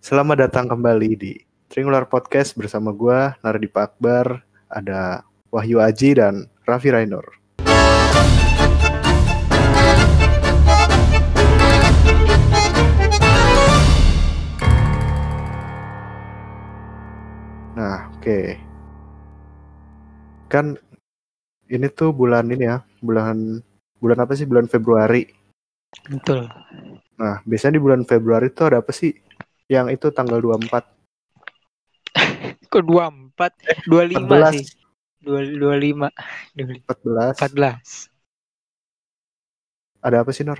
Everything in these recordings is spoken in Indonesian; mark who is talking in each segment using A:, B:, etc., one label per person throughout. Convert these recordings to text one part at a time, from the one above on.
A: Selamat datang kembali di Triangular Podcast bersama gua Nardipa Akbar, ada Wahyu Aji dan Raffi Rainur. Nah, oke. Kan ini tuh bulan ini ya, bulan bulan apa sih? Bulan Februari.
B: Betul.
A: Nah, biasanya di bulan Februari tuh ada apa sih? Yang itu tanggal 24.
B: Kok 24? 25
A: 14.
B: sih. 25.
A: 14.
B: 14.
A: Ada apa sih, Nor?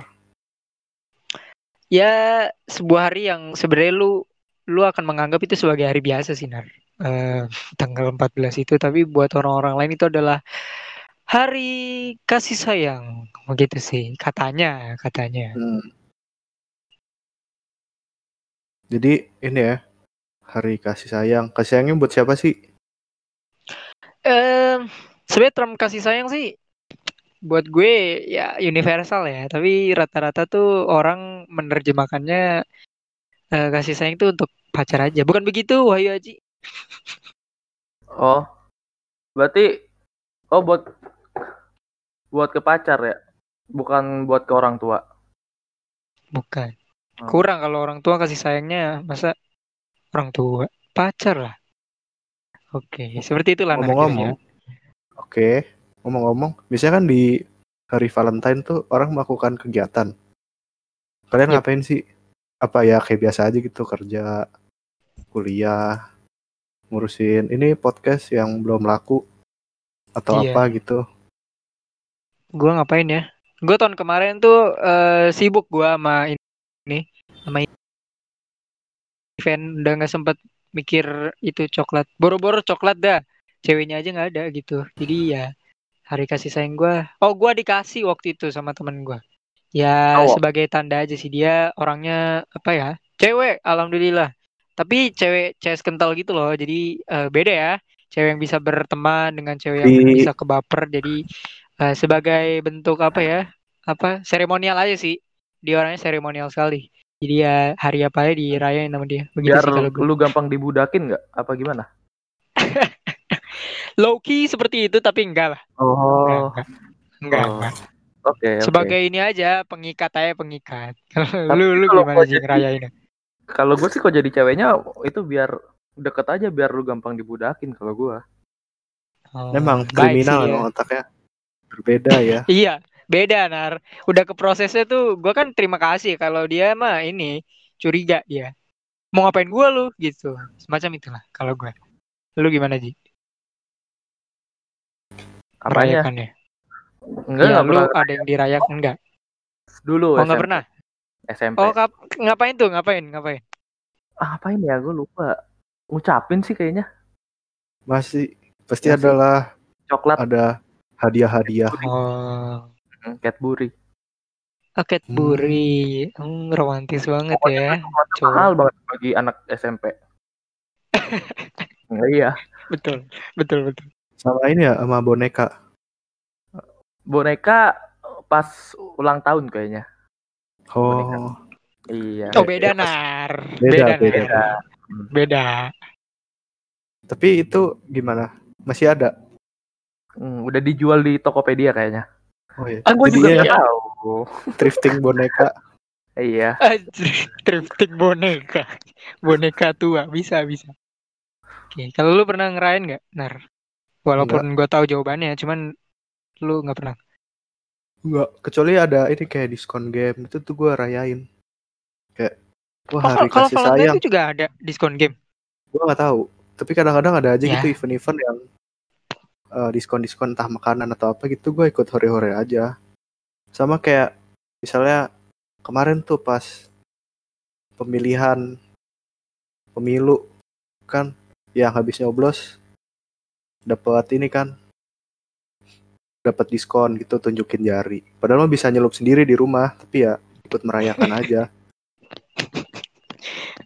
B: Ya, sebuah hari yang sebenarnya lu lu akan menganggap itu sebagai hari biasa sih, Nar. Eh, tanggal 14 itu, tapi buat orang-orang lain itu adalah hari kasih sayang. Begitu sih, katanya, katanya.
A: Hmm. Jadi ini ya, hari kasih sayang. Kasih sayangnya buat siapa sih?
B: Eh, sebenarnya term kasih sayang sih buat gue ya universal ya, tapi rata-rata tuh orang menerjemahkannya eh, kasih sayang itu untuk pacar aja. Bukan begitu, Wahyu Aji?
C: Oh, berarti oh buat buat ke pacar ya, bukan buat ke orang tua.
B: Bukan.
C: Hmm.
B: Kurang kalau orang tua kasih sayangnya masa orang tua pacar lah. Oke, seperti itulah
A: Ngomong-ngomong, oke. Ngomong-ngomong, biasanya kan di hari Valentine tuh orang melakukan kegiatan. Kalian
B: Yep.
A: ngapain sih? Apa ya kayak biasa aja gitu kerja, kuliah, ngurusin ini podcast yang belum laku atau
B: Iya.
A: apa gitu.
B: Gua ngapain ya? Gue tahun kemarin tuh eh, sibuk gua sama ini sama event udah nggak sempet mikir itu coklat. Boro-boro coklat dah. Ceweknya aja nggak ada gitu. Jadi ya hari kasih sayang gua. Oh, gua dikasih waktu itu sama temen gua. Ya
C: Cowok.
B: sebagai tanda aja sih dia orangnya apa ya? Cewek, alhamdulillah. Tapi cewek CS kental gitu loh. Jadi eh, beda ya. Cewek yang bisa berteman dengan cewek yang bisa kebaper. Jadi eh, sebagai bentuk apa ya? Apa seremonial aja sih. Dia orangnya seremonial sekali. Jadi ya hari apa aja dirayain sama dia. Begitu
C: Biar
B: sih kalau gue.
C: lu gampang dibudakin nggak? Apa gimana?
B: Low key seperti itu tapi enggak lah.
C: Oh,
B: enggak. Enggak,
C: Oh.
B: enggak.
C: oke. oke.
B: Sebagai ini aja pengikat aja pengikat. Lu lu gimana sih ngerayainnya?
C: Kalau gue sih kok jadi ceweknya itu biar deket aja biar lu gampang dibudakin kalau gua.
B: Oh,
A: Memang kriminal
B: sih ya.
A: otaknya. Berbeda ya.
B: Iya, beda Nar. Udah ke prosesnya tuh gua kan terima kasih kalau dia mah ini curiga dia. Mau ngapain gua lu gitu. Semacam itulah kalau gua. Lu gimana Ji?
C: Apanya?
B: Merayakannya?
C: Enggak,
B: ya,
C: enggak
B: lu
C: pernah.
B: ada yang dirayakan enggak?
C: Dulu
B: Oh, enggak
C: SMP.
B: pernah.
C: SMP.
B: Oh, kap- ngapain tuh? Ngapain? Ngapain?
C: Ah, apain ya? Gue lupa. Ngucapin sih kayaknya.
A: Masih pasti
C: Masih.
A: adalah
C: Coklat
A: ada hadiah-hadiah.
B: Oh,
C: Cadbury.
B: oh Cadbury. Hmm, romantis banget
C: Pokoknya
B: ya. Cowok.
C: mahal banget bagi anak SMP. Enggak iya.
B: Betul, betul, betul.
A: Sama ini ya sama boneka.
C: Boneka pas ulang tahun kayaknya.
A: Oh,
C: Iya.
B: Oh, beda Nar.
A: Beda,
B: Nar.
A: beda.
B: Beda.
A: tapi itu gimana? Masih ada?
C: Hmm, udah dijual di Tokopedia kayaknya.
A: Oh iya.
C: Ah, gue juga nggak tahu.
A: thrifting boneka.
C: Iya.
B: Anjir, thrifting boneka. Boneka tua, bisa, bisa. Oke, kalau lu pernah ngerayain nggak, Nar? Walaupun gua tahu jawabannya, cuman lu nggak pernah.
A: Enggak, kecuali ada ini kayak diskon game itu tuh gue rayain. Kayak wah
B: Oh,
A: hari
B: kalau
A: kasih sayang.
B: itu juga ada diskon game.
A: Gue nggak tahu. Tapi kadang-kadang ada aja
B: Ya.
A: gitu event-event yang eh, diskon-diskon entah makanan atau apa gitu gue ikut hore-hore aja. Sama kayak misalnya kemarin tuh pas pemilihan pemilu kan yang habis nyoblos dapat ini kan dapat diskon gitu tunjukin jari. Padahal mah bisa nyelup sendiri di rumah, tapi ya ikut merayakan aja.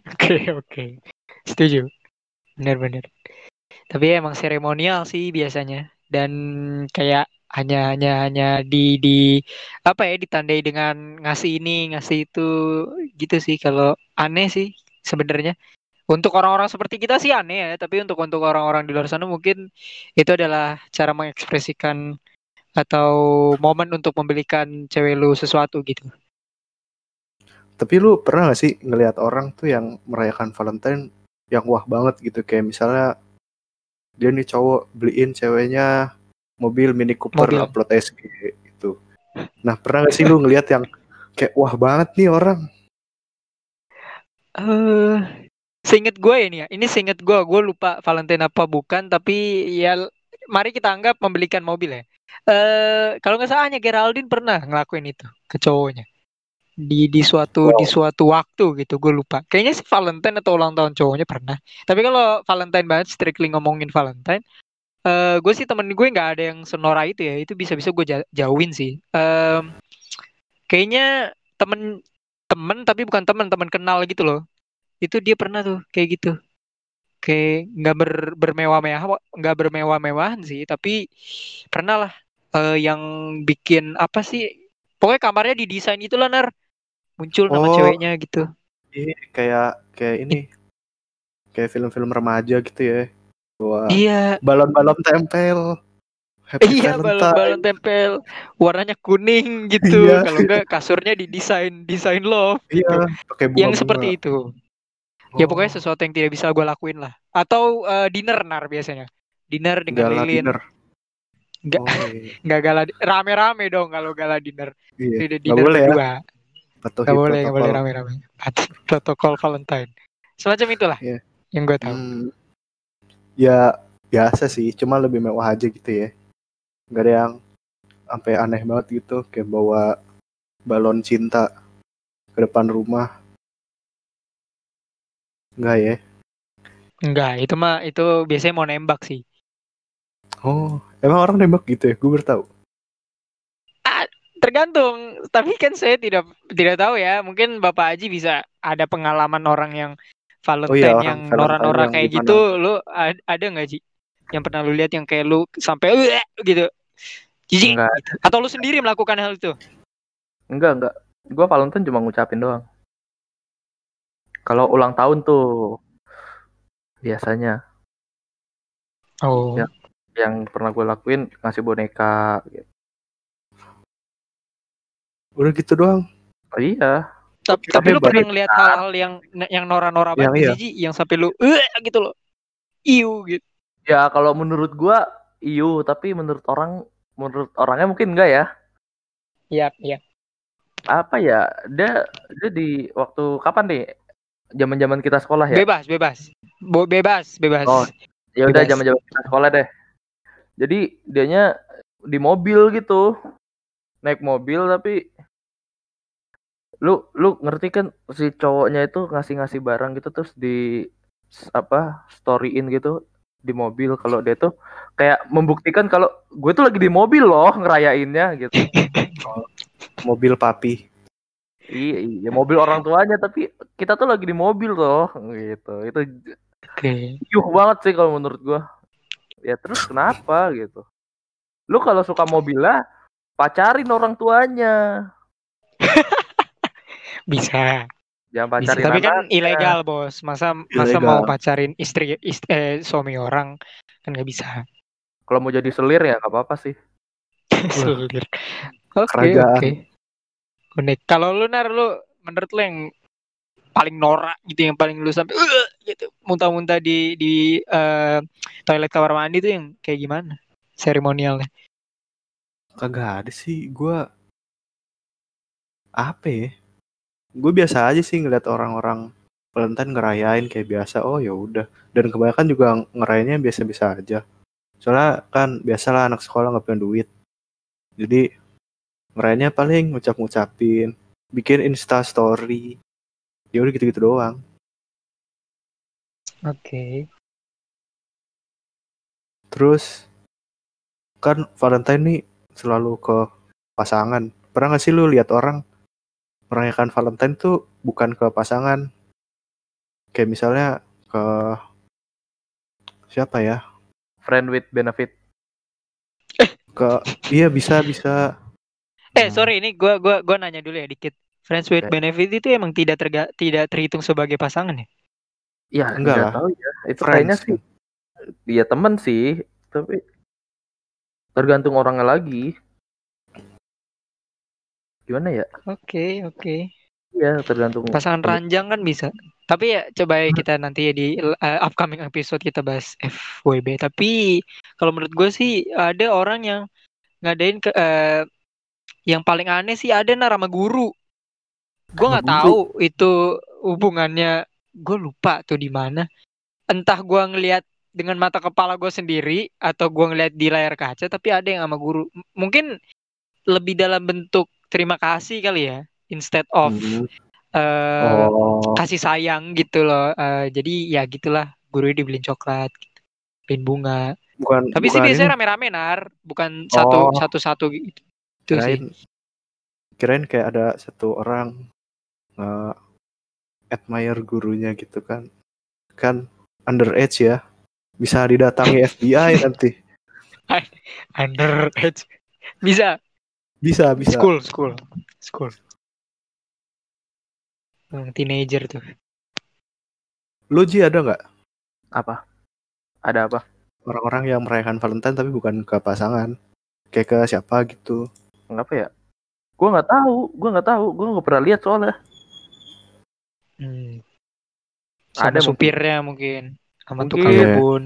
B: Oke, oke. Setuju. Benar-benar. Tapi emang seremonial sih biasanya dan kayak hanya hanya hanya di di apa ya ditandai dengan ngasih ini ngasih itu gitu sih kalau aneh sih sebenarnya. Untuk orang-orang seperti kita sih aneh ya, tapi untuk untuk orang-orang di luar sana mungkin itu adalah cara mengekspresikan atau momen untuk membelikan cewek lu sesuatu gitu.
A: Tapi lu pernah gak sih ngelihat orang tuh yang merayakan Valentine yang wah banget gitu kayak misalnya dia nih cowok beliin ceweknya mobil Mini Cooper
B: Mobil.
A: upload SG gitu. Nah, pernah gak sih lu ngelihat yang kayak wah banget nih orang?
B: Eh, seinget gue ini ya, ini seinget gue, gue lupa Valentine apa bukan, tapi ya mari kita anggap membelikan mobil ya. Eh, kalau nggak salah hanya Geraldine pernah ngelakuin itu ke cowoknya di di suatu di suatu waktu gitu, gue lupa. Kayaknya sih Valentine atau ulang tahun cowoknya pernah. Tapi kalau Valentine banget, strictly ngomongin Valentine, eh gue sih temen gue nggak ada yang senora itu ya, itu bisa-bisa gue ja- jauhin sih. Em, kayaknya temen temen tapi bukan temen temen kenal gitu loh itu dia pernah tuh kayak gitu kayak nggak ber, bermewah-mewah nggak bermewah-mewahan sih tapi pernah lah eh, yang bikin apa sih pokoknya kamarnya didesain gitu lah nar muncul nama
A: Oh.
B: ceweknya gitu
A: Iya, kayak kayak ini kayak film-film remaja gitu ya. Wah,
B: iya
A: balon-balon tempel. Happy
B: iya balon-balon tempel warnanya kuning gitu
A: Iya.
B: kalau enggak kasurnya didesain desain love
A: Iya, pakai bunga.
B: yang seperti itu ya pokoknya sesuatu yang tidak bisa gue lakuin lah atau eh, dinner nar biasanya dinner dengan
A: gala
B: lilin
A: dinner.
B: Nggak-
A: Oh, iya.
B: nggak gala rame-rame dong kalau gala dinner
A: Iya.
B: Dinner
A: boleh ya. Patuhi
B: nggak boleh nggak boleh
A: protokol.
B: rame-rame protokol Valentine semacam itulah
A: Iya.
B: yang gue tahu
A: Hmm. Ya biasa sih, cuma lebih mewah aja gitu ya. Gak ada yang sampai aneh banget gitu, kayak bawa balon cinta ke depan rumah. Enggak ya?
B: enggak itu mah itu biasanya mau nembak sih
A: Oh, emang orang nembak gitu ya? Gue baru tahu.
B: Tergantung tapi kan saya tidak tidak tahu ya mungkin bapak Haji bisa ada pengalaman orang yang Valentine
A: Oh iya, orang
B: yang nora-nora
A: yang
B: kayak
A: gimana?
B: gitu lu ad- ada nggak Ji yang pernah lu lihat yang kayak lu sampai "Ueh," gitu jijik
C: Enggak.
B: atau lu sendiri melakukan hal itu
C: Enggak, enggak. Gua Valentine cuma ngucapin doang. Kalau ulang tahun tuh biasanya
B: oh
C: Ya. yang pernah gue lakuin ngasih boneka gitu.
A: Udah gitu doang.
C: Oh, iya.
B: tapi,
A: Tapi
B: lu pernah ngeliat hal-hal yang yang nora-nora
A: Yang
B: banget
A: iya.
B: Ji, yang sampai lu gitu loh iu gitu
C: Ya kalau menurut gua iu, tapi menurut orang menurut orangnya mungkin enggak ya.
B: iya iya
C: Apa ya? Dia dia di waktu kapan nih? Zaman-zaman kita sekolah ya?
B: bebas bebas Bo- bebas bebas
C: Oh, ya udah
B: Bebas.
C: zaman-zaman kita sekolah deh. Jadi dianya di mobil gitu. Naik mobil tapi lu lu ngerti kan si cowoknya itu ngasih-ngasih barang gitu terus di apa storyin gitu di mobil kalau dia tuh kayak membuktikan kalau gue tuh lagi di mobil loh ngerayainnya gitu.
A: Mobil papi.
C: iya, iya, mobil orang tuanya tapi kita tuh lagi di mobil loh gitu. Itu
B: oke
C: Yuh banget sih kalau menurut gua. Ya terus kenapa gitu? Lu kalau suka mobilnya pacarin orang tuanya.
B: Bisa
C: Jangan
B: Bisa,
C: pacarin
B: tapi kan ilegal bos. Masa masa
A: Ilegal.
B: mau pacarin istri, ist- eh, suami orang kan nggak bisa.
C: Kalau mau jadi selir ya nggak apa-apa sih.
B: Selir. Oke
A: Kerajaan.
B: oke. Unik. Kalau lu nar lu menurut lu yang paling norak gitu yang paling lu sampai "Ugh," gitu muntah-muntah di di eh, toilet kamar mandi tuh yang kayak gimana seremonialnya?
A: Kagak ada sih. Gue apa ya? Gue biasa aja sih ngeliat orang-orang Valentine ngerayain kayak biasa. Oh ya udah. Dan kebanyakan juga ngerayainnya biasa-biasa aja. Soalnya kan biasalah anak sekolah nggak punya duit. Jadi ngerayainnya paling ngucap-ngucapin, bikin Insta story. Ya udah gitu-gitu doang.
B: Oke.
A: Terus kan Valentine nih selalu ke pasangan. Pernah gak sih lu lihat orang merayakan Valentine tuh bukan ke pasangan? Kayak misalnya ke siapa ya?
C: Friend with benefit.
A: Ke iya bisa bisa.
B: Eh sorry ini gua gua gua nanya dulu ya dikit. Friends with benefit itu emang tidak terga, tidak terhitung sebagai pasangan ya?
C: Ya
A: Enggak
C: nggak
A: lah.
C: tahu ya. Itu
A: Friends
C: kayaknya sih dia temen sih, tapi tergantung orangnya lagi. Gimana ya?
B: Oke, oke.
C: Iya, tergantung
B: Pasangan ranjang kan bisa. Tapi ya coba ya kita nanti ya di uh, upcoming episode kita bahas FWB. Tapi kalau menurut gue sih ada orang yang ngadain ke eh, yang paling aneh sih ada nar sama guru. Gue nggak tahu itu hubungannya. Gue lupa tuh di mana. Entah gue ngelihat dengan mata kepala gue sendiri atau gue ngelihat di layar kaca. Tapi ada yang sama guru. M- Mungkin lebih dalam bentuk terima kasih kali ya. Instead of
A: Hmm.
B: eh
A: Oh,
B: kasih sayang gitu loh. Eh, jadi ya gitulah guru dibeliin coklat, gitu. beliin bunga.
A: bukan
B: Tapi sih
A: bukan
B: biasanya
A: ini.
B: rame-rame nar, bukan satu
A: Oh,
B: satu satu gitu. Itu sih.
A: kirain kirain kayak ada satu orang nge admire gurunya gitu kan. Kan underage ya. Bisa didatangi FBI nanti.
B: Underage. Bisa.
A: Bisa, bisa.
B: School, school, school. Hmm, teenager tuh.
A: Lu Ji ada nggak
C: apa? Ada apa?
A: orang-orang yang merayakan Valentine tapi bukan ke pasangan? Kayak ke siapa gitu.
C: Ngapa ya? Gua nggak tahu, gua nggak tahu, gua nggak pernah lihat soalnya.
B: Hmm. Sama
C: Ada
B: supirnya mungkin. Sama
C: Mungkin.
B: tukang kebun.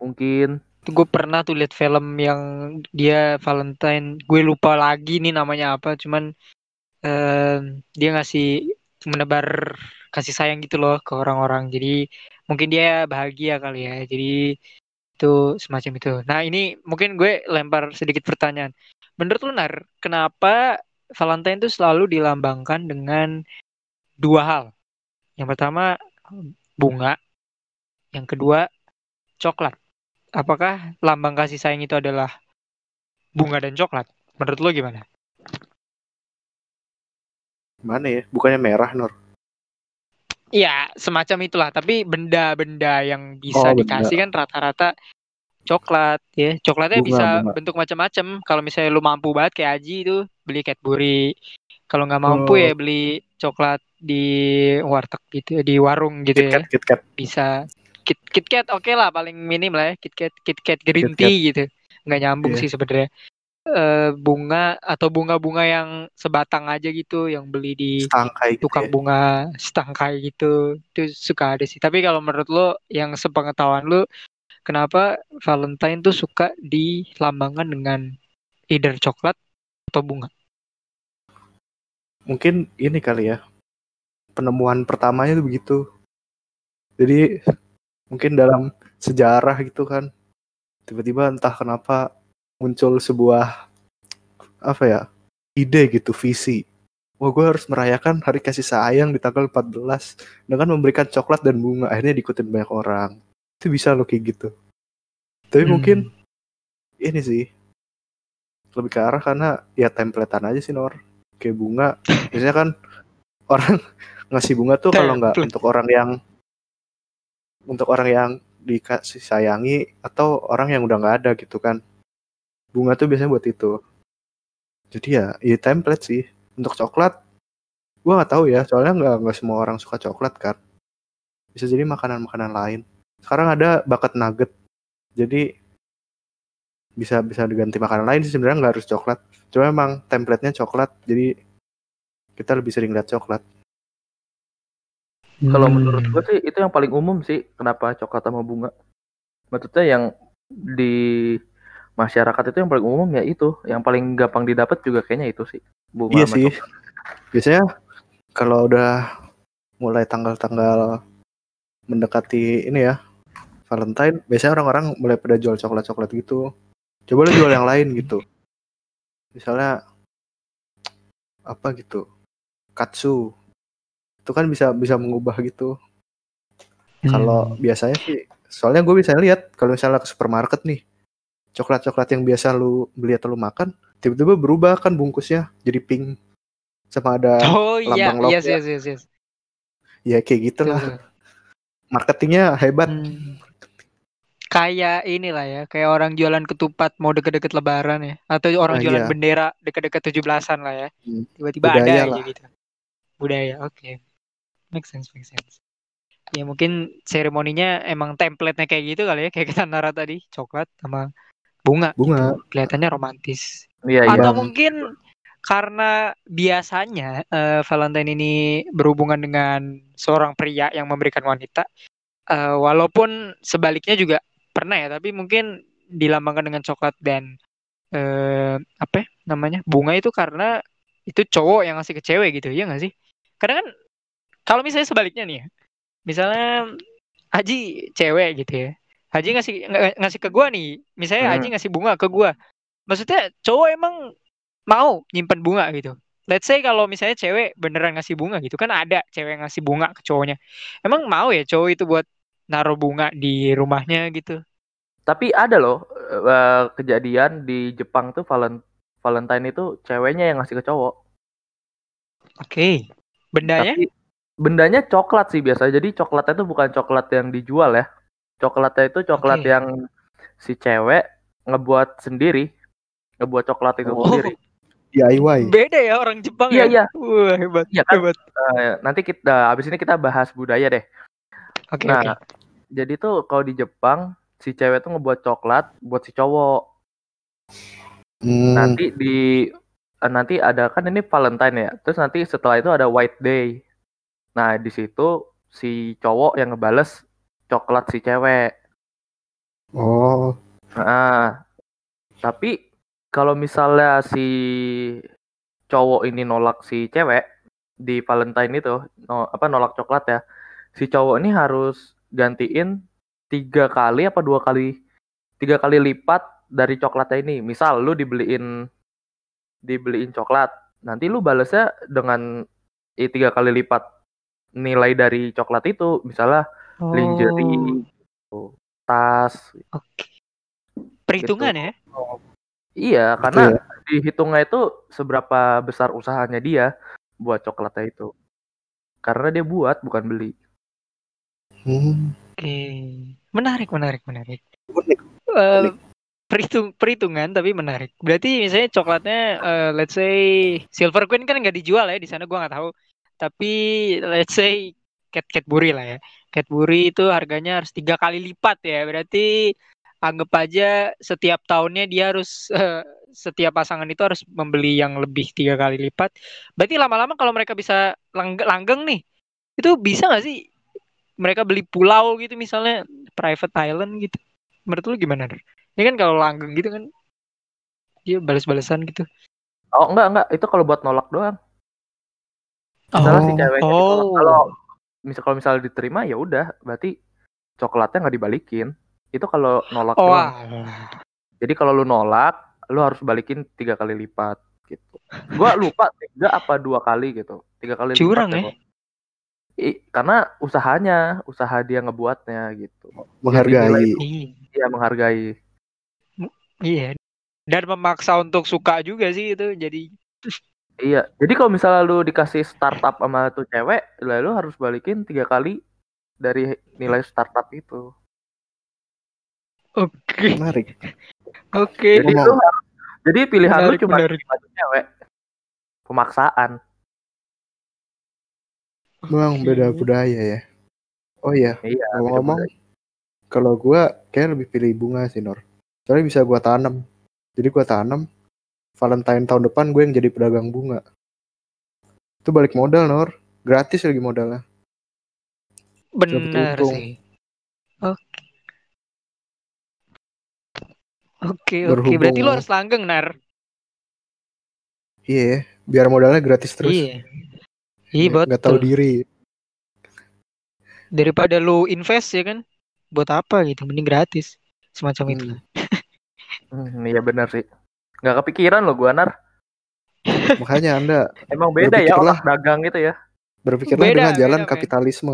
C: Mungkin
B: gue pernah tuh lihat film yang dia Valentine. Gue lupa lagi nih namanya apa. Cuman em, dia ngasih menebar kasih sayang gitu loh ke orang-orang. Jadi mungkin dia bahagia kali ya. Jadi itu semacam itu. Nah ini mungkin gue lempar sedikit pertanyaan. Menurut lu Nar, kenapa Valentine itu selalu dilambangkan dengan dua hal? Yang pertama bunga, yang kedua coklat. Apakah lambang kasih sayang itu adalah bunga dan coklat? Menurut lo gimana?
A: Mana ya? Bukannya merah, Nur?
B: Iya, semacam itulah. Tapi benda-benda yang bisa
A: Oh, benda.
B: dikasih kan rata-rata coklat ya. Coklatnya
A: Bunga,
B: bisa
A: bunga.
B: bentuk macam-macam. Kalau misalnya lu mampu banget kayak Aji itu beli Cadbury. Kalau nggak mampu
A: Oh.
B: ya beli coklat di warteg gitu, di warung gitu ya.
A: KitKat, KitKat.
B: Bisa Kit KitKat oke lah paling minim lah ya. KitKat KitKat green
A: KitKat.
B: tea gitu. Nggak nyambung
A: Iya.
B: sih sebenarnya. Eh, bunga atau bunga-bunga yang sebatang aja gitu yang beli di
A: Setangkai gitu
B: tukang
A: ya.
B: bunga setangkai gitu itu suka ada sih tapi kalau menurut lo yang sepengetahuan lo kenapa Valentine tuh suka dilambangkan dengan either coklat atau bunga
A: Mungkin ini kali ya. Penemuan pertamanya tuh begitu. Jadi mungkin dalam sejarah gitu kan. Tiba-tiba entah kenapa muncul sebuah apa ya? ide gitu, visi. Wah, gue harus merayakan hari kasih sayang di tanggal 14 dengan memberikan coklat dan bunga. Akhirnya diikutin banyak orang. Itu bisa loh kayak gitu. Tapi
B: Hmm.
A: mungkin ini sih lebih ke arah karena ya templatean aja sih Nor. Kayak bunga. Biasanya kan orang ngasih bunga tuh kalau nggak untuk orang yang untuk orang yang dikasih sayangi atau orang yang udah nggak ada gitu kan. Bunga tuh biasanya buat itu. Jadi ya, ya template sih. Untuk coklat, gua nggak tahu ya. Soalnya nggak nggak semua orang suka coklat kan. Bisa jadi makanan-makanan lain. Sekarang ada bakat nugget. Jadi bisa bisa diganti makanan lain sih sebenarnya nggak harus coklat. Cuma emang template-nya coklat. Jadi kita lebih sering lihat coklat.
C: Kalau
B: Hmm.
C: menurut gue sih itu yang paling umum sih kenapa coklat sama bunga. Maksudnya yang di masyarakat itu yang paling umum ya itu, yang paling gampang didapat juga kayaknya itu sih. Bunga
A: Iya
C: sama
A: sih.
C: coklat.
A: Biasanya kalau udah mulai tanggal-tanggal mendekati ini ya Valentine, biasanya orang-orang mulai pada jual coklat-coklat gitu. Coba lu jual yang lain gitu. Misalnya apa gitu, katsu. Itu kan bisa bisa mengubah gitu. Kalau
B: Hmm.
A: biasanya sih, soalnya gue bisa lihat kalau misalnya ke supermarket nih, coklat-coklat yang biasa lu beli atau lu makan, tiba-tiba berubah kan bungkusnya jadi pink sama ada
B: oh iya
A: lambang
B: yes
A: love ya.
B: yes yes yes
A: ya kayak gitulah marketingnya hebat
B: Hmm. kayak inilah ya kayak orang jualan ketupat mau deket-deket lebaran ya atau orang
A: Nah,
B: jualan
A: iya.
B: bendera deket-deket tujuh belasan lah ya
A: Hmm,
B: tiba-tiba ada aja
A: lah.
B: gitu budaya oke make sense make sense ya mungkin seremoninya emang template-nya kayak gitu kali ya kayak kata Nara tadi coklat sama bunga
A: Bunga.
B: gitu. kelihatannya romantis
C: Iya, iya.
B: atau
A: Yang-
B: mungkin karena biasanya eh, Valentine ini berhubungan dengan seorang pria yang memberikan wanita eh, walaupun sebaliknya juga pernah ya tapi mungkin dilambangkan dengan coklat dan eh, apa ya namanya bunga itu karena itu cowok yang ngasih ke cewek gitu ya nggak sih kadang kan kalau misalnya sebaliknya nih ya misalnya Haji cewek gitu ya. Haji ngasih ng- ngasih ke gua nih. Misalnya
C: Hmm.
B: Haji ngasih bunga ke gua. Maksudnya cowok emang mau nyimpen bunga gitu. Let's say kalau misalnya cewek beneran ngasih bunga gitu kan ada cewek ngasih bunga ke cowoknya. Emang mau ya cowok itu buat naruh bunga di rumahnya gitu?
C: Tapi ada loh eh, kejadian di Jepang tuh Valen Valentine itu ceweknya yang ngasih ke cowok.
B: oke. Bendanya?
C: Tapi bendanya coklat sih biasa. Jadi coklatnya itu bukan coklat yang dijual ya. Coklatnya itu coklat
B: Oke.
C: yang si cewek ngebuat sendiri, ngebuat coklat itu
A: Oh.
C: sendiri.
A: DIY.
B: beda ya orang Jepang
C: Iya,
B: ya
C: iya.
B: wah hebat
C: Iya kan?
B: hebat
C: Eh, nanti kita abis ini kita bahas budaya deh.
B: oke
C: Nah,
B: oke
C: jadi tuh kalau di Jepang si cewek tuh ngebuat coklat buat si cowok.
A: Hmm,
C: Nanti di eh, nanti ada kan ini Valentine ya. Terus nanti setelah itu ada White Day. Nah, di situ si cowok yang ngebales coklat si cewek.
A: Oh,
C: Nah, tapi kalau misalnya si cowok ini nolak si cewek di Valentine itu, no, apa nolak coklat ya, si cowok ini harus gantiin tiga kali apa dua kali, tiga kali lipat dari coklatnya ini. Misal lu dibeliin dibeliin coklat, nanti lu balesnya dengan eh, tiga kali lipat nilai dari coklat itu, misalnya lingerie,
B: Oh,
C: tas,
B: oke perhitungan ya
C: Iya,
A: Gitu
C: karena
A: ya.
C: dihitungnya itu seberapa besar usahanya dia buat coklatnya itu. Karena dia buat, bukan beli.
A: hmm.
B: oke menarik menarik menarik
A: Unik.
B: Eh, perhitung perhitungan tapi menarik. Berarti misalnya coklatnya eh, let's say Silver Queen kan nggak dijual ya di sana gua nggak tahu. Tapi let's say Cat Cadbury lah ya. Cadbury itu harganya harus tiga kali lipat ya. Berarti anggap aja setiap tahunnya dia harus eh, setiap pasangan itu harus membeli yang lebih tiga kali lipat. Berarti lama-lama kalau mereka bisa lang- langgeng nih, itu bisa nggak sih mereka beli pulau gitu misalnya private island gitu? Menurut lu gimana? Ini kan kalau langgeng gitu kan dia balas-balasan gitu.
C: Oh, enggak, enggak. Itu kalau buat nolak doang. Misalnya si
A: Oh.
C: ceweknya ditolak.
B: Oh.
C: Kalau misal kalau misalnya diterima ya udah, berarti coklatnya nggak dibalikin. Itu kalau nolak
B: Oh,
C: doang. Jadi kalau lu nolak, lu harus balikin tiga kali lipat gitu. Gua lupa tiga apa dua kali gitu. Tiga kali
B: Curang
C: lipat
B: ya.
C: kok. I- karena usahanya, usaha dia ngebuatnya gitu.
A: menghargai.
B: Iya.
C: Dia menghargai.
B: Iya. Dan memaksa untuk suka juga sih itu jadi
C: Iya, jadi kalau misalnya lu dikasih startup sama tuh cewek, lalu harus balikin tiga kali dari nilai startup itu.
B: oke.
A: Menarik.
B: Oke.
C: Jadi lu harus- jadi pilihan
B: Menarik,
C: lu cuma
B: menarik.
C: cewek. Pemaksaan.
A: Memang beda budaya ya. Oh iya,
C: Iya.
A: ngomong-ngomong, kalau gua kayak lebih pilih bunga sih, Nor. Soalnya bisa gua tanam. Jadi gua tanam, Valentine tahun depan gue yang jadi pedagang bunga. Itu balik modal, Nor. Gratis lagi modalnya.
B: Benar sih. Oke. Oke, oke. Berarti lu
A: Berhubung-
B: harus langgeng, Nar.
A: Iya, biar modalnya gratis terus.
B: Iya. Iya,
A: Nggak- nggak tahu diri.
B: Daripada lu invest ya kan. Buat apa gitu? Mending gratis. Semacam itu.
A: Hmm.
C: Hmm, iya benar sih. Nggak kepikiran loh gua Nar.
A: Makanya Anda
C: Emang beda ya otak dagang gitu ya.
A: berpikirlah
B: Beda,
A: dengan jalan
B: beda,
A: kapitalisme.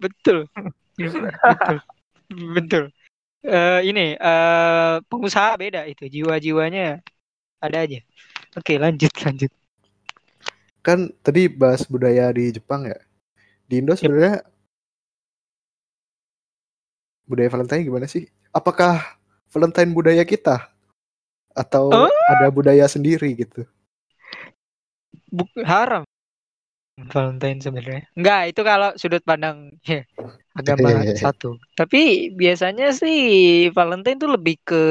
B: Betul. Betul. Betul. Eh, ini eh pengusaha beda itu jiwa-jiwanya ada aja. Oke, lanjut lanjut.
A: Kan tadi bahas budaya di Jepang ya. Di Indo sebenarnya budaya Valentine gimana sih? Apakah Valentine budaya kita? Atau
B: Oh.
A: ada budaya sendiri gitu?
B: Buk- haram. Valentine sebenarnya. Enggak, itu kalau sudut pandang ya, agama satu. Tapi biasanya sih Valentine tuh lebih ke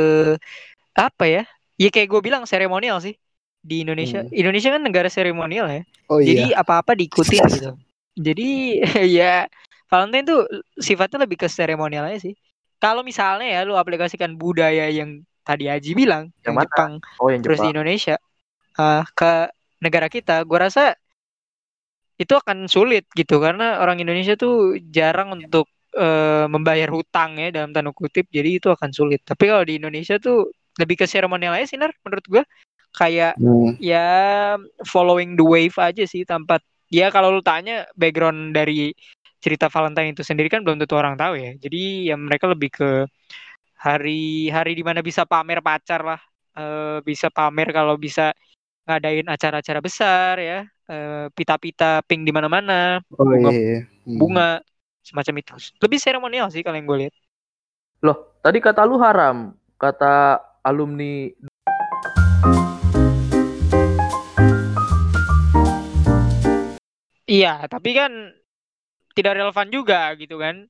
B: apa ya? Ya kayak gue bilang seremonial sih di Indonesia.
A: Hmm.
B: Indonesia kan negara seremonial ya.
A: Oh
B: Jadi
A: iya.
B: apa-apa diikutin gitu. Jadi ya Valentine tuh sifatnya lebih ke seremonial aja sih. Kalau misalnya ya lu aplikasikan budaya yang tadi Aji bilang
C: Yang
B: yang,
C: mana?
B: Jepang
C: Oh yang
B: terus di. Indonesia eh, ke negara kita, gua rasa itu akan sulit gitu karena orang Indonesia tuh jarang untuk eh, membayar hutang ya dalam tanda kutip, jadi itu akan sulit. Tapi kalau di Indonesia tuh lebih ke seremonial aja sih, Nar, menurut gua kayak
A: Hmm.
B: ya following the wave aja sih tanpa ya kalau lu tanya background dari cerita Valentine itu sendiri kan belum tentu orang tahu ya. Jadi ya mereka lebih ke hari-hari di mana bisa pamer pacar lah, Eh, bisa pamer kalau bisa ngadain acara-acara besar ya, eh, pita-pita pink di mana-mana,
A: Oh
B: bunga
A: iya. Hmm.
B: bunga semacam itu. Lebih seremonial sih kalau yang gue lihat.
C: Loh, tadi kata lu haram. Kata alumni
B: Iya, tapi kan tidak relevan juga gitu kan.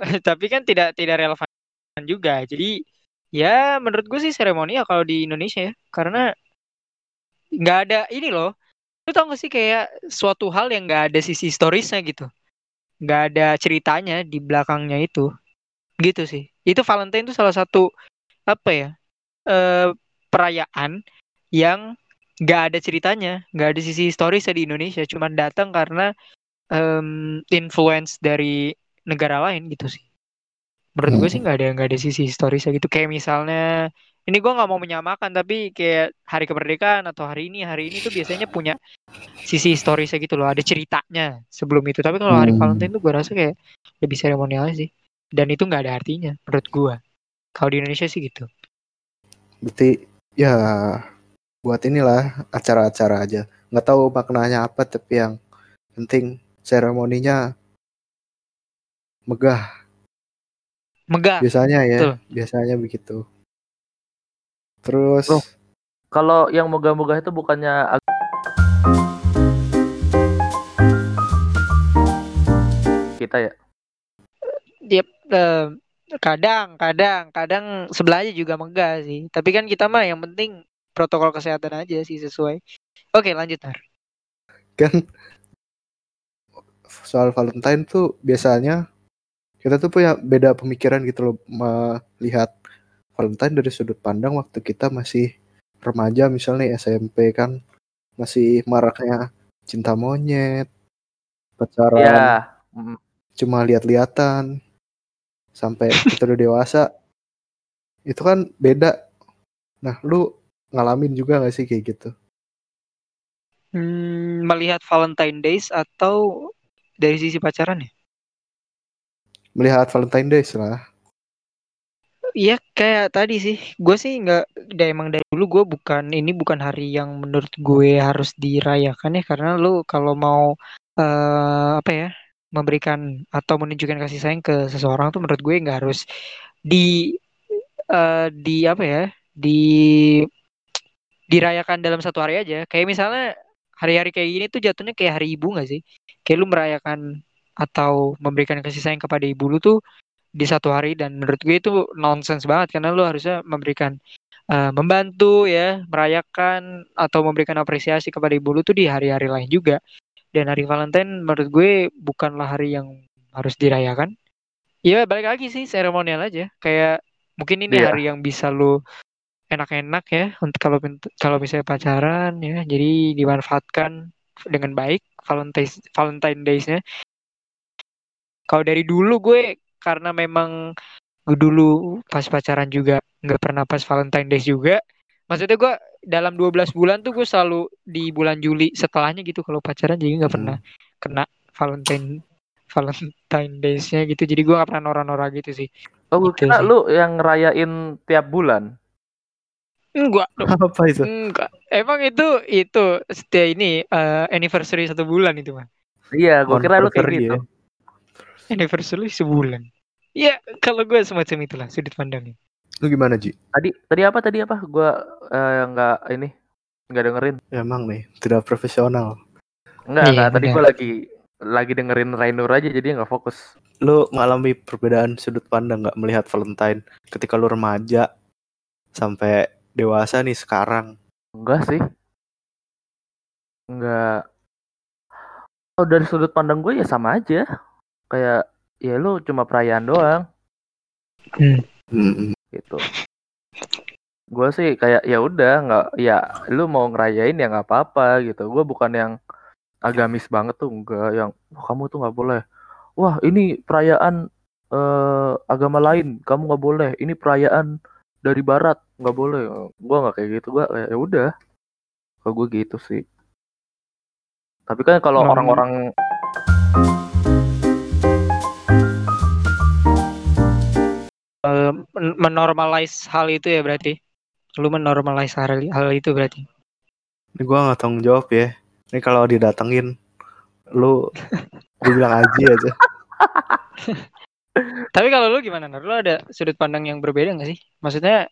B: tapi kan tidak tidak relevan juga. Jadi ya menurut gue sih seremonial kalau di Indonesia ya, karena nggak ada ini loh. Lu tau gak sih kayak suatu hal yang nggak ada sisi historisnya gitu, nggak ada ceritanya di belakangnya itu, gitu sih. Itu Valentine itu salah satu apa ya eh, perayaan yang nggak ada ceritanya, nggak ada sisi historisnya di Indonesia, cuma datang karena em, influence dari negara lain gitu sih. Menurut gue sih nggak ada nggak ada sisi historisnya gitu. Kayak misalnya ini gue nggak mau menyamakan tapi kayak hari kemerdekaan atau hari ini hari ini tuh biasanya punya sisi historisnya gitu loh. Ada ceritanya sebelum itu. Tapi kalau hari
A: Hmm.
B: Valentine tuh gue rasa kayak lebih seremonial sih. Dan itu nggak ada artinya menurut gue. Kalau di Indonesia sih gitu.
A: Berarti ya buat inilah acara-acara aja. Nggak tahu maknanya apa tapi yang penting seremoninya megah.
B: Megah.
A: Biasanya ya,
B: Betul.
A: biasanya begitu. Terus
C: Bro. kalau yang megah-megah itu bukannya kita ya.
B: Yep, eh, kadang, kadang, kadang sebelahnya juga megah sih. Tapi kan kita mah yang penting protokol kesehatan aja sih sesuai. Oke, lanjut Nar.
A: kan soal Valentine tuh biasanya kita tuh punya beda pemikiran gitu loh melihat Valentine dari sudut pandang waktu kita masih remaja misalnya SMP kan masih maraknya cinta monyet pacaran
C: Ya.
A: cuma lihat-lihatan sampai kita udah dewasa itu kan beda nah lu ngalamin juga gak sih kayak gitu
B: Hmm, melihat Valentine Days atau dari sisi pacaran ya?
A: Melihat Valentine Days lah
B: Iya kayak tadi sih, gue sih nggak, udah emang dari dulu gue bukan ini bukan hari yang menurut gue harus dirayakan ya karena lu kalau mau eh apa ya memberikan atau menunjukkan kasih sayang ke seseorang tuh menurut gue nggak harus di eh di apa ya di dirayakan dalam satu hari aja. Kayak misalnya hari-hari kayak gini tuh jatuhnya kayak hari ibu nggak sih? Kayak lu merayakan atau memberikan kasih sayang kepada ibu lu tuh di satu hari dan menurut gue itu nonsens banget karena lu harusnya memberikan eh, membantu ya merayakan atau memberikan apresiasi kepada ibu lu tuh di hari-hari lain juga. Dan hari Valentine menurut gue bukanlah hari yang harus dirayakan. Ya balik lagi sih seremonial aja. Kayak mungkin ini
C: Iya.
B: hari yang bisa lu enak-enak ya untuk kalau kalau misalnya pacaran ya jadi dimanfaatkan dengan baik Valentine Valentine Days-nya kalau dari dulu gue karena memang gue dulu pas pacaran juga nggak pernah pas Valentine Days juga maksudnya gue dalam 12 bulan tuh gue selalu di bulan Juli setelahnya gitu kalau pacaran jadi nggak pernah kena Valentine Valentine Days-nya gitu jadi gue gak pernah nora-nora gitu sih
C: Oh, gue
B: Gitu
C: kira
B: sih.
C: lu yang ngerayain tiap bulan.
B: enggak
A: apa itu
B: enggak emang itu itu setiap ini eh, anniversary satu bulan itu mah
C: Iya, gue kira lu kayak gitu.
A: ya.
B: Anniversary sebulan ya kalau gue semacam itulah sudut pandangnya
A: lu gimana Ji
C: Tadi tadi apa tadi apa? Gua eh, nggak ini nggak dengerin.
A: emang nih tidak profesional
C: Enggak,
B: Iya,
C: enggak. Tadi
B: benar.
C: gue lagi lagi dengerin Rainur aja jadi nggak fokus.
A: Lu mengalami perbedaan sudut pandang nggak melihat Valentine ketika lu remaja sampai dewasa nih sekarang?
C: Enggak sih. Enggak. Oh, dari sudut pandang gue ya sama aja. Kayak ya lu cuma perayaan doang
A: Hmm,
C: gitu. Gue sih kayak ya udah nggak ya lu mau ngerayain ya nggak apa-apa gitu. Gue bukan yang agamis banget tuh enggak yang "Wah, kamu tuh nggak boleh. Wah ini perayaan eh, agama lain kamu nggak boleh. Ini perayaan dari barat nggak boleh. Gue nggak kayak gitu. Gue kayak ya udah. Kalau gue gitu sih. Tapi kan kalau orang-orang
B: menormalize hal itu ya berarti. Lu menormalize hal, hal itu berarti.
A: ini gua nggak tanggung jawab ya. Ini kalau didatengin, lu gue bilang aja aja.
B: Tapi kalau lu gimana, Nar? Lu ada sudut pandang yang berbeda nggak sih? Maksudnya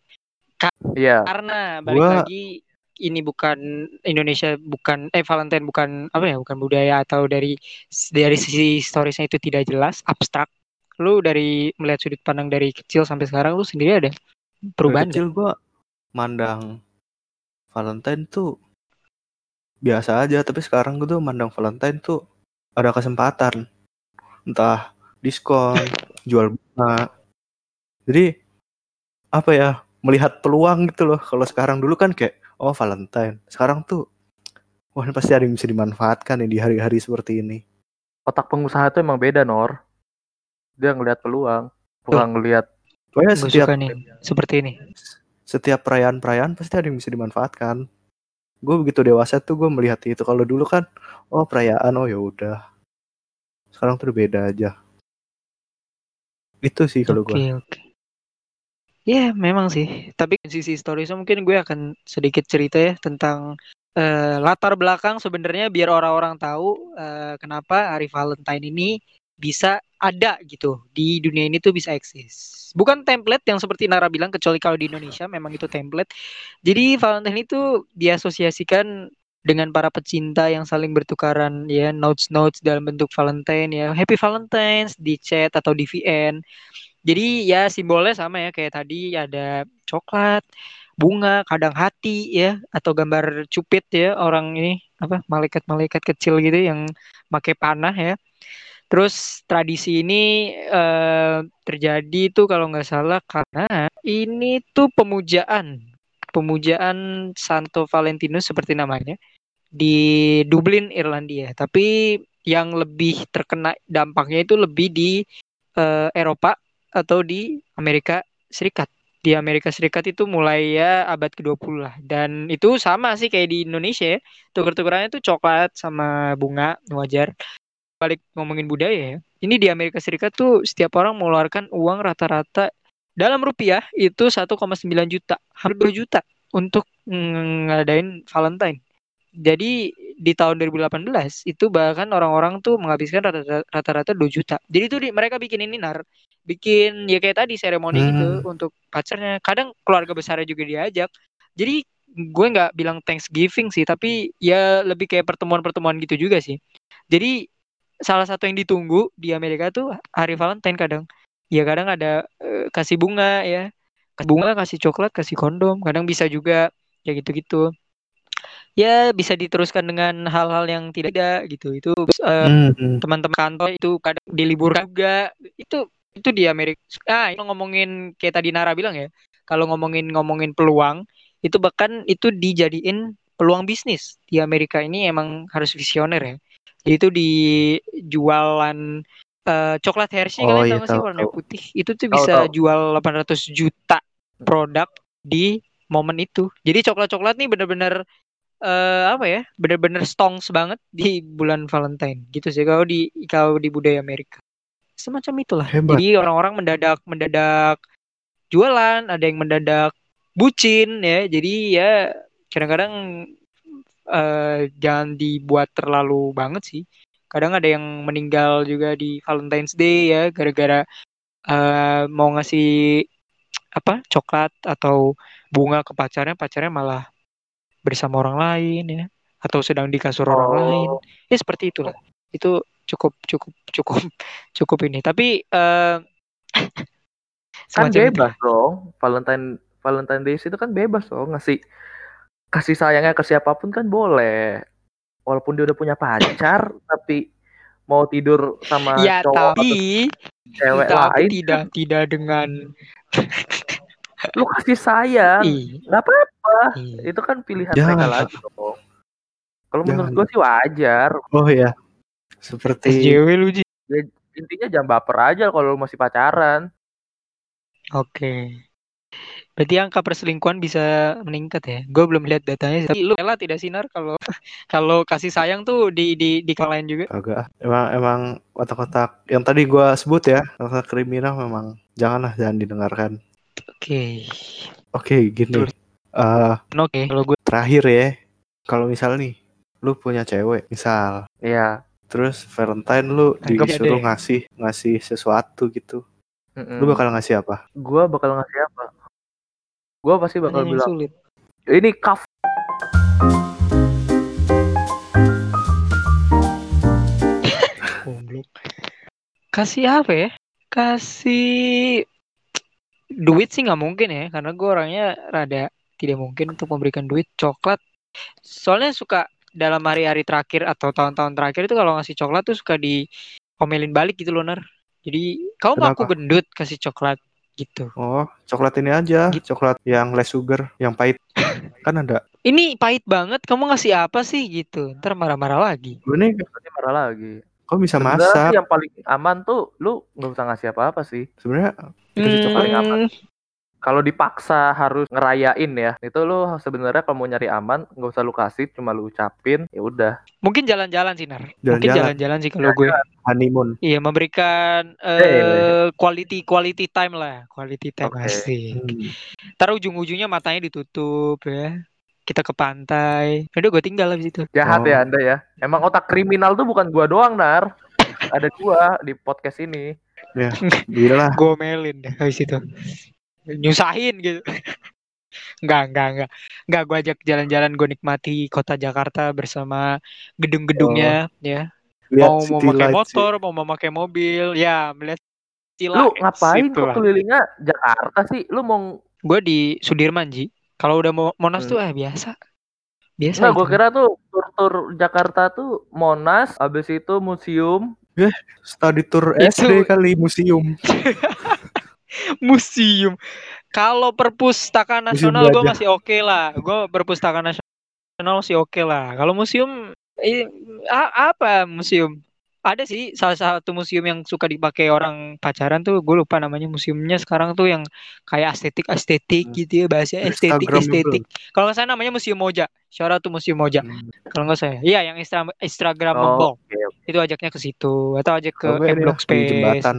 C: Iya,
B: karena balik
A: Gua-
B: lagi ini bukan Indonesia bukan eh Valentine bukan apa ya bukan budaya atau dari dari sisi historisnya itu tidak jelas abstrak lu dari melihat sudut pandang dari kecil sampai sekarang lu sendiri ada
A: Dari
B: perubahan nggak?
A: kecil gua mandang Valentine tuh biasa aja, tapi sekarang gue tuh mandang Valentine tuh ada kesempatan. Entah diskon, jual bunga. Jadi apa ya? Melihat peluang gitu loh. Kalau sekarang dulu kan kayak oh Valentine. Sekarang tuh wah pasti ada yang bisa dimanfaatkan nih di hari-hari seperti ini.
C: otak pengusaha itu emang beda, Nor. Dia ngelihat peluang, bukan ngelihat
A: Pokoknya
B: Gue
A: setiap
B: nih seperti ini
A: setiap perayaan-perayaan pasti ada yang bisa dimanfaatkan. Gue begitu dewasa tuh gue melihat itu. Kalau dulu kan, oh perayaan, oh ya udah. Sekarang tuh beda aja. Itu sih kalau
B: oke
A: gue.
B: oke ya memang sih tapi sisi historisnya mungkin gue akan sedikit cerita ya tentang eh, latar belakang sebenarnya biar orang-orang tahu eh, kenapa hari Valentine ini bisa ada gitu di dunia ini tuh bisa eksis. Bukan template yang seperti Nara bilang kecuali kalau di Indonesia memang itu template. Jadi Valentine itu diasosiasikan dengan para pecinta yang saling bertukaran ya notes notes dalam bentuk Valentine ya. Happy Valentine's di chat atau di VN jadi ya simbolnya sama ya. Kayak tadi ada coklat, bunga, kadang hati ya atau gambar cupid ya orang ini apa malaikat-malaikat kecil gitu yang pakai panah ya. Terus tradisi ini eh, terjadi tuh kalau nggak salah karena ini tuh pemujaan pemujaan Santo Valentinus seperti namanya di Dublin Irlandia. Tapi yang lebih terkena dampaknya itu lebih di eh, Eropa atau di Amerika Serikat. Di Amerika Serikat itu mulai ya abad ke-20 lah. Dan itu sama sih kayak di Indonesia ya. Tuker-tukerannya tuh coklat sama bunga, wajar. Balik ngomongin budaya ya. Ini di Amerika Serikat tuh setiap orang mengeluarkan uang rata-rata dalam rupiah itu 1,9 juta, hampir 2 juta untuk ngadain Valentine. Jadi di tahun 2018 itu bahkan orang-orang tuh menghabiskan rata- rata-rata 2 juta. Jadi tuh di- mereka bikin ini nar, bikin ya kayak tadi seremoni gitu
A: Hmm.
B: untuk pacarnya. Kadang keluarga besarnya juga diajak. Jadi gue nggak bilang Thanksgiving sih, tapi ya lebih kayak pertemuan-pertemuan gitu juga sih. Jadi salah satu yang ditunggu di Amerika tuh hari Valentine kadang. Ya kadang ada eh, kasih bunga ya, kasih bunga, kasih coklat, kasih kondom. Kadang bisa juga ya gitu-gitu. Ya bisa diteruskan dengan hal-hal yang tidak ada gitu. Itu eh,
A: Hmm, hmm.
B: teman-teman kantor itu kadang diliburkan juga. Itu itu di Amerika. Ah itu ngomongin kayak tadi Nara bilang ya kalau ngomongin ngomongin peluang itu bahkan itu dijadiin peluang bisnis. Di Amerika ini emang harus visioner ya itu di jualan eh, coklat Hershey
A: Oh,
B: kalian
A: iya,
B: tahu sih warna putih? Itu tuh
C: Tahu,
B: bisa
C: tahu.
B: jual 800 juta produk di momen itu. Jadi coklat-coklat nih bener-bener eh apa ya bener-bener stongs banget di bulan Valentine. Gitu sih kalau di kalau di budaya Amerika. Semacam itulah.
A: Hebat.
B: jadi orang-orang mendadak mendadak jualan ada yang mendadak bucin ya. Jadi ya kadang-kadang eh jangan dibuat terlalu banget sih kadang ada yang meninggal juga di Valentine's Day ya gara-gara eh mau ngasih apa coklat atau bunga ke pacarnya pacarnya malah bersama orang lain ya atau sedang di kasur orang lain.
C: Oh,
B: Ya seperti itulah. Itu cukup cukup cukup cukup ini. Tapi eh
C: kan
B: semacam itu.
C: bebas dong. Valentine Valentine Days itu kan bebas dong ngasih kasih sayangnya ke siapa pun kan boleh. Walaupun dia udah punya pacar tapi mau tidur sama
B: Ya,
C: cowok atau
B: tapi
C: cewek
B: tapi
C: lain.
B: tidak tidak dengan
C: lu kasih sayang. Nggak apa-apa. Itu kan pilihan
A: Jangan,
C: mereka lagi dong. Kalau menurut gue sih wajar.
A: Oh ya, seperti
B: SJW lu Ji.
C: intinya jangan baper aja kalau lu masih pacaran.
B: Oke. Berarti angka perselingkuhan bisa meningkat ya. Gue belum lihat datanya. sih. Tapi lu rela tidak sinar kalau kalau kasih sayang tuh di di di kalian juga.
A: agak emang emang otak-otak yang tadi gua sebut ya, otak kriminal memang janganlah jangan didengarkan.
B: Oke.
A: Oke, gini.
B: Betul.
A: eh
B: Oke. Kalau gue
A: terakhir ya, kalau misal nih, lu punya cewek, misal,
C: iya
A: terus Valentine lu
B: Anggap
A: disuruh
B: deh.
A: ngasih ngasih sesuatu gitu,
C: Mm-mm.
A: lu bakal ngasih apa?
C: gua bakal ngasih apa gua pasti bakal
B: yang
C: bilang
B: sulit.
C: ini kaf
B: Goblok. Kasih apa ya? Kasih duit sih nggak mungkin ya, karena gue orangnya rada tidak mungkin untuk memberikan duit coklat. Soalnya suka dalam hari-hari terakhir atau tahun-tahun terakhir itu kalau ngasih coklat tuh suka diomelin balik gitu loh, Nar. Jadi, kamu mau aku gendut kasih coklat gitu.
A: Oh, coklat ini aja,
B: Gitu.
A: coklat yang less sugar, yang pahit. kan ada.
B: Ini pahit banget, kamu ngasih apa sih gitu? Ntar marah-marah lagi.
A: Lu nih
C: nanti marah lagi
A: kok bisa
C: Sebenarnya
A: masak?
C: sih yang paling aman tuh lu nggak usah ngasih apa-apa sih
A: Sebenarnya dikasih coklat
C: paling aman. Kalau dipaksa harus ngerayain ya itu lu sebenarnya kalau mau nyari aman nggak usah lu kasih cuma lu ucapin ya udah
B: mungkin jalan-jalan sih, Nar. Mungkin
A: Jalan-jalan.
B: jalan-jalan sih kalau gue.
A: honeymoon.
B: Iya memberikan
C: Eh.
B: eh quality quality time lah, quality time
C: Oke.
B: asik.
A: Hmm.
B: Ntar ujung-ujungnya matanya ditutup ya. Kita ke pantai. Udah gue tinggal habis itu.
C: jahat
A: Oh.
C: ya anda ya emang otak kriminal tuh bukan gua doang nar ada gua di podcast ini
A: Gila.
B: Gue melin deh habis itu. Nyusahin gitu. Enggak, enggak, enggak. Enggak gue ajak jalan-jalan gue nikmati kota Jakarta bersama gedung-gedungnya ya.
A: Lihat
B: Mau mau pakai
A: sih.
B: motor, mau memakai mobil, ya melihat city
C: lu ngapain
B: itu
C: kok kelilingnya Jakarta sih lu mau
B: Gue di Sudirman Ji. Kalau udah mau Monas
C: Hmm.
B: tuh eh biasa. Biasa itu.
C: gue kira tuh tur-tur Jakarta tuh Monas, habis itu museum.
A: Study tour
B: Itu-
A: SD kali museum.
B: museum. Kalau perpustakaan nasional gue masih oke lah. Gue perpustakaan nasional masih oke lah. Kalau museum eh, apa museum? Ada sih salah satu museum yang suka dipakai orang pacaran tuh gue lupa namanya museumnya sekarang tuh yang kayak estetik estetik
A: Hmm.
B: gitu ya bahasa estetik estetik. Kalau nggak salah namanya Museum Moja. Out to Museum Moja.
A: Hmm.
B: Kalau nggak salah. Iya yang Instra
C: Oh,
B: Instagramable.
C: oke, oke.
B: Itu ajaknya ke situ atau ajak ke
A: nggak
B: M Block Space.
A: jembatan.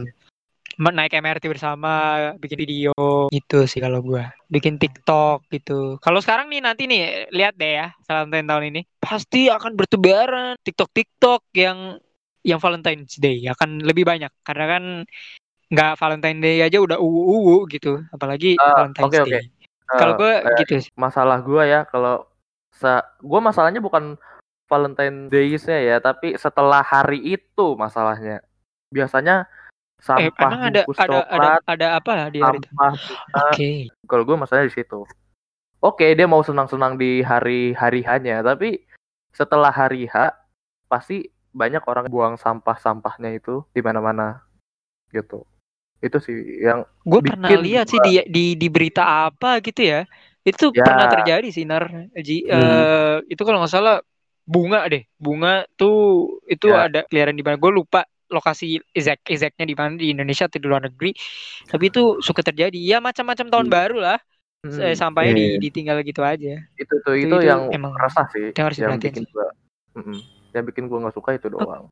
B: Naik MRT bersama, bikin video gitu sih kalau gua. Bikin TikTok gitu. Kalau sekarang nih nanti nih lihat deh ya, Valentine tahun ini pasti akan bertebaran TikTok TikTok yang yang Valentine's Day akan lebih banyak karena kan nggak Valentine Day aja udah uwu uwu gitu, apalagi
C: Ah,
B: Valentine's
C: oke, oke.
B: Day. Kalau
C: Eh,
B: gua
C: eh,
B: gitu sih.
C: masalah gua ya kalau sa gua masalahnya bukan Valentine Days-nya ya, tapi setelah hari itu masalahnya. Biasanya
B: Eh,
C: sampah
B: emang ada
C: bungkus
B: ada ada ada apa di hari itu? Oke.
C: Kalau gue masalahnya di situ. Oke, dia mau senang-senang di hari hari hanya, tapi setelah hari H pasti banyak orang buang sampah-sampahnya itu di mana-mana gitu. Itu sih yang
B: Gue pernah lihat sih di, di di berita apa gitu ya. Itu
C: Ya.
B: pernah terjadi sih Nar. Ji,
A: Hmm.
B: eh, itu kalau nggak salah bunga deh. Bunga tuh itu
C: Ya.
B: ada keliaran di mana. Gue lupa lokasi exact exactnya di mana di Indonesia atau di luar negeri. Tapi itu suka terjadi. Ya macam-macam tahun
A: Hmm.
B: baru lah.
C: hmm,
B: Eh, sampainya
A: iya,
B: di,
A: iya.
B: ditinggal gitu aja.
C: itu tuh itu,
B: itu
C: yang
B: emang
C: resah sih,
B: yang harus
C: yang bikin
B: sih.
C: gua Mm-mm. yang bikin gua nggak suka itu doang.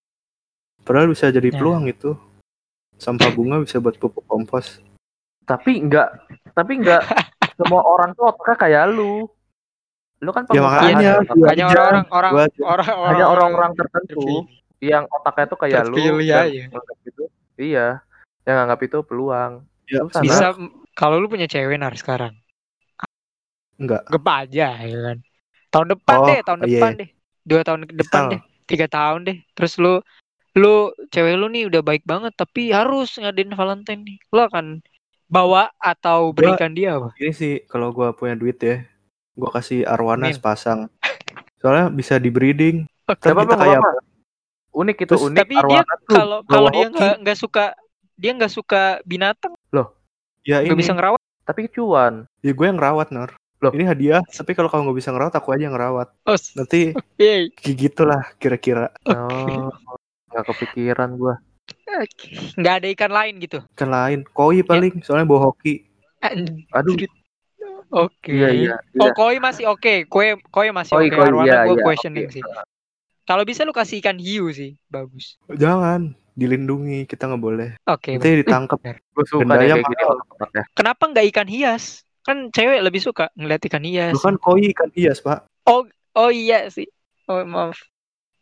A: Padahal bisa jadi
B: Ya.
A: peluang itu. Sampah bunga bisa buat pupuk kompos.
C: Tapi enggak, tapi enggak semua orang tuh otaknya kayak lu. Lu kan
A: Ya makanya,
C: kan?
A: aja,
B: orang-orang orang
A: gua aja.
B: orang
C: hanya orang-orang tertentu
B: terpilih.
C: Yang otaknya tuh kayak lu
B: Terpilih
C: dan
B: aja.
C: nganggap itu iya yang nganggap itu peluang
A: Ya,
C: Lu sana.
B: Bisa kalau lu punya cewek Nar sekarang.
A: Enggak.
B: Gep aja ya kan. Tahun depan
A: Oh,
B: deh, tahun
A: iya.
B: depan deh. dua tahun ke depan
A: Misal.
B: deh tiga tahun deh terus lu lu cewek lu nih udah baik banget tapi harus ngadain Valentine nih lu akan bawa atau
A: Gua-
B: berikan dia apa
A: Ini sih kalau gua punya duit ya, gua kasih arwana
B: Amin.
A: sepasang. Soalnya bisa di breeding. Ntar
C: Gak
A: kita kayak
C: apa. Unik itu
A: Terus-
C: unik.
B: tapi dia kalau kalau dia nggak nggak suka dia nggak suka binatang
A: ya
B: nggak
A: ini.
B: bisa ngerawat
C: tapi cuan.
A: Ya gue yang ngerawat Nor.
C: Loh.
A: Ini hadiah. Tapi kalau kamu nggak bisa ngerawat, aku aja yang ngerawat.
B: oh
A: Nanti
B: yeay.
A: kayak gitulah kira-kira.
C: Oh, nggak kepikiran gua.
B: Oke. nggak ada ikan lain gitu
A: Kan lain. Koi paling. Soalnya bawa hoki.
C: Aduh.
B: oke
C: Iya iya.
B: oh
C: iya.
B: koi masih oke koi koi masih oke
C: koi,
B: arwana
C: iya,
B: gue
C: iya,
B: questioning
C: oke.
B: sih kalau bisa lu kasih ikan hiu sih bagus
A: Jangan. Dilindungi. Kita nggak boleh.
B: oke
A: Nanti ditangkap.
C: Gue suka
B: kenapa nggak ikan hias kan cewek lebih suka ngeliat ikan hias
A: Lu kan koi ikan hias, Pak.
B: oh iya sih oh maaf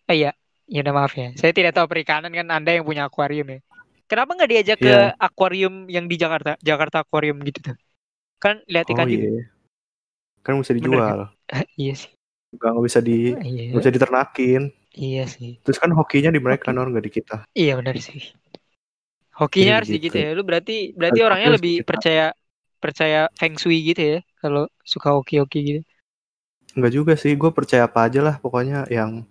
B: oh iya ya udah maaf ya saya tidak tahu perikanan kan anda yang punya akuarium ya kenapa nggak diajak ke
A: Iya.
B: akuarium yang di Jakarta Jakarta akuarium gitu tuh kan lihat
A: Oh
B: ikan hiu
A: iya. Kan bisa
B: Bener
A: dijual.
B: Ah, iya sih
A: Nggak nggak bisa di
B: iya
A: nggak bisa diternakin.
B: iya sih
A: Terus kan hokinya di mereka Nor nggak di kita.
B: iya benar sih hokinya
A: Iya,
B: harus di
A: gitu.
B: gitu ya lu berarti berarti
A: Harus
B: orangnya
A: hoki
B: lebih
A: kita.
B: percaya percaya feng shui gitu ya kalau suka hoki-hoki gitu
A: Enggak juga sih, gue percaya apa aja lah pokoknya yang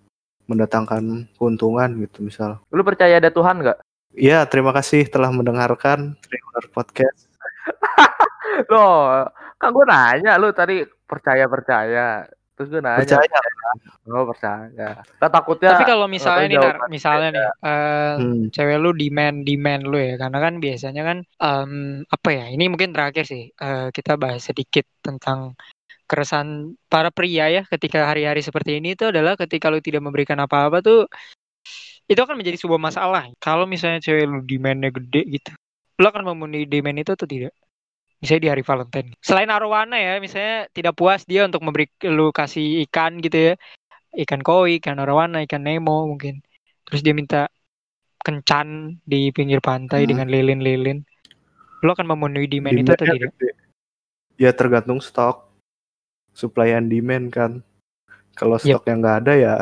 A: mendatangkan keuntungan gitu misal.
C: Lu percaya ada Tuhan nggak?
A: Iya, terima kasih telah mendengarkan Trailer Podcast.
C: Loh, kan gue nanya lu tadi percaya percaya. Terus gue nanya.
A: Percaya.
C: Oh percaya. Kan takutnya.
B: tapi kalau misalnya nih Nar, misalnya nih eh,
A: Hmm.
B: cewek lu demand demand lu ya karena kan biasanya kan em, apa ya ini mungkin terakhir sih eh, kita bahas sedikit tentang keresahan para pria ya ketika hari-hari seperti ini itu adalah ketika lu tidak memberikan apa-apa tuh itu akan menjadi sebuah masalah kalau misalnya cewek lu demandnya gede gitu lu akan memenuhi demand itu atau tidak misalnya di hari Valentine selain arwana ya misalnya tidak puas dia untuk memberi lu kasih ikan gitu ya ikan koi ikan arwana ikan nemo mungkin terus dia minta kencan di pinggir pantai
A: Hmm.
B: dengan lilin-lilin lu akan memenuhi demand itu atau
A: Demand-nya
B: tidak.
A: Ya tergantung stok. Supply and demand kan. Kalau
B: Yep.
A: stoknya nggak ada ya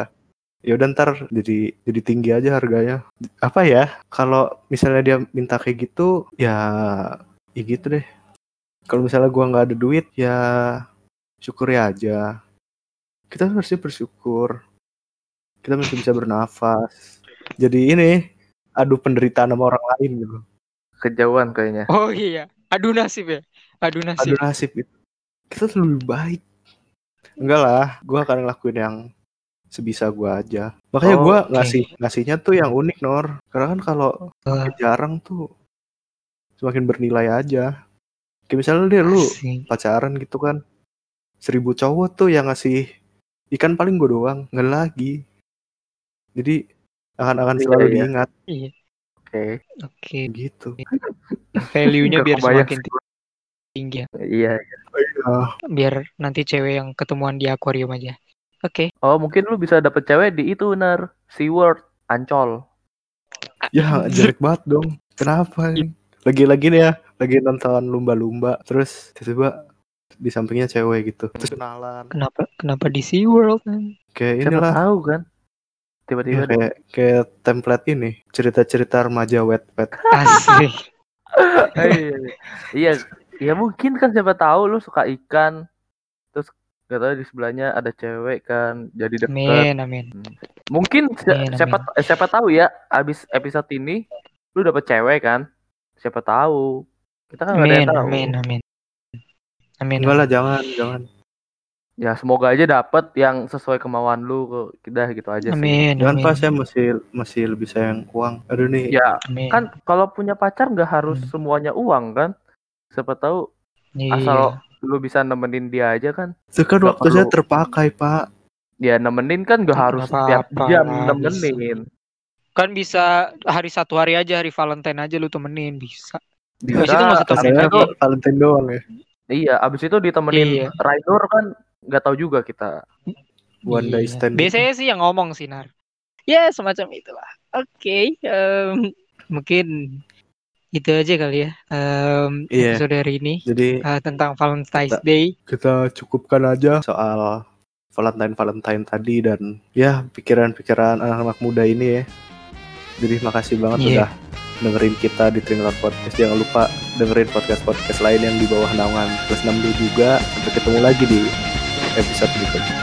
A: ya udah ntar jadi jadi tinggi aja harganya. Apa ya? Kalau misalnya dia minta kayak gitu ya ya gitu deh. Kalau misalnya gua nggak ada duit ya syukuri aja. Kita harusnya bersyukur. Kita masih bisa bernafas. Jadi ini adu penderitaan sama orang lain gitu.
C: Kejauhan kayaknya.
B: oh iya adu nasib ya adu nasib
A: adu nasib itu kita tuh lebih baik enggak lah gue akan ngelakuin yang sebisa gue aja makanya
C: Oh,
A: gua
B: oke.
A: ngasih ngasihnya tuh yang unik nor karena kan kalau
B: Wah.
A: jarang tuh semakin bernilai aja kayak misalnya deh lu
B: Asik.
A: pacaran gitu kan seribu cowok tuh yang ngasih ikan paling gue doang nggak lagi jadi akan akan
C: Iya,
A: selalu
C: iya.
A: diingat
B: iya
C: Oke.
B: oke
A: gitu
B: value-nya biar
C: kebayang
B: semakin tinggi ya.
C: Iya.
A: Ah,
B: biar nanti cewek yang ketemuan di akuarium aja oke
C: Oh mungkin lu bisa dapet cewek di itu nar. SeaWorld Ancol.
A: ya jelek banget dong kenapa ini lagi-lagi nih ya lagi nonton lumba-lumba terus tiba-tiba di sampingnya cewek gitu terus kenalan
B: kenapa kenapa di SeaWorld kan
A: kayak
C: Siapa
A: inilah
C: tahu kan.
A: ya,
C: Tiba-tiba
A: kayak kayak template ini cerita-cerita remaja wet pet
B: asik
C: iya, iya, iya. Iya mungkin kan siapa tahu lu suka ikan. Terus gak tahu di sebelahnya ada cewek kan jadi deket.
B: amin amin
C: Mungkin si-
B: Amin,
C: siapa eh, siapa tahu ya abis episode ini lu dapet cewek kan. Siapa tahu. Kita kan gak ada
B: amin
C: yang tahu.
B: amin amin amin
A: enggak lah jangan jangan
C: Ya semoga aja dapet yang sesuai kemauan lu. Udah gitu aja sih.
B: amin
A: jangan
B: amin
A: pas saya masih masih lebih sayang uang aduh nih
C: Ya
B: amin
C: kan kalau punya pacar nggak harus
B: Hmm.
C: semuanya uang kan. Siapa tahu
B: Iya.
C: asal lu bisa nemenin dia aja kan.
A: itu kan
C: nggak
A: waktu saya
C: perlu.
A: terpakai pak
C: Ya nemenin kan gak harus setiap jam nemenin.
B: kan bisa hari satu hari aja hari Valentine aja lu temenin bisa
C: Bisa.
B: Habis itu nggak usah
C: abis
B: temenin
A: katanya
C: itu.
A: Valentine doang ya
C: iya, abis itu ditemenin
B: Iya.
C: Rainur kan nggak tahu juga kita.
A: one day
B: Iya.
A: stand
B: biasanya sih yang ngomong sih nar ya semacam itulah oke em, mungkin itu aja kali ya em,
A: Iya.
B: episode hari ini
A: jadi
B: eh, tentang Valentine's
A: Kita-
B: Day
A: kita cukupkan aja soal Valentine Valentine tadi dan ya pikiran-pikiran anak-anak muda ini ya. Jadi makasih banget
B: Iya.
A: udah dengerin kita di Tringlor Podcast. Jangan lupa dengerin podcast-podcast lain yang di bawah naungan plus 62 juga. Sampai ketemu lagi di episode berikutnya.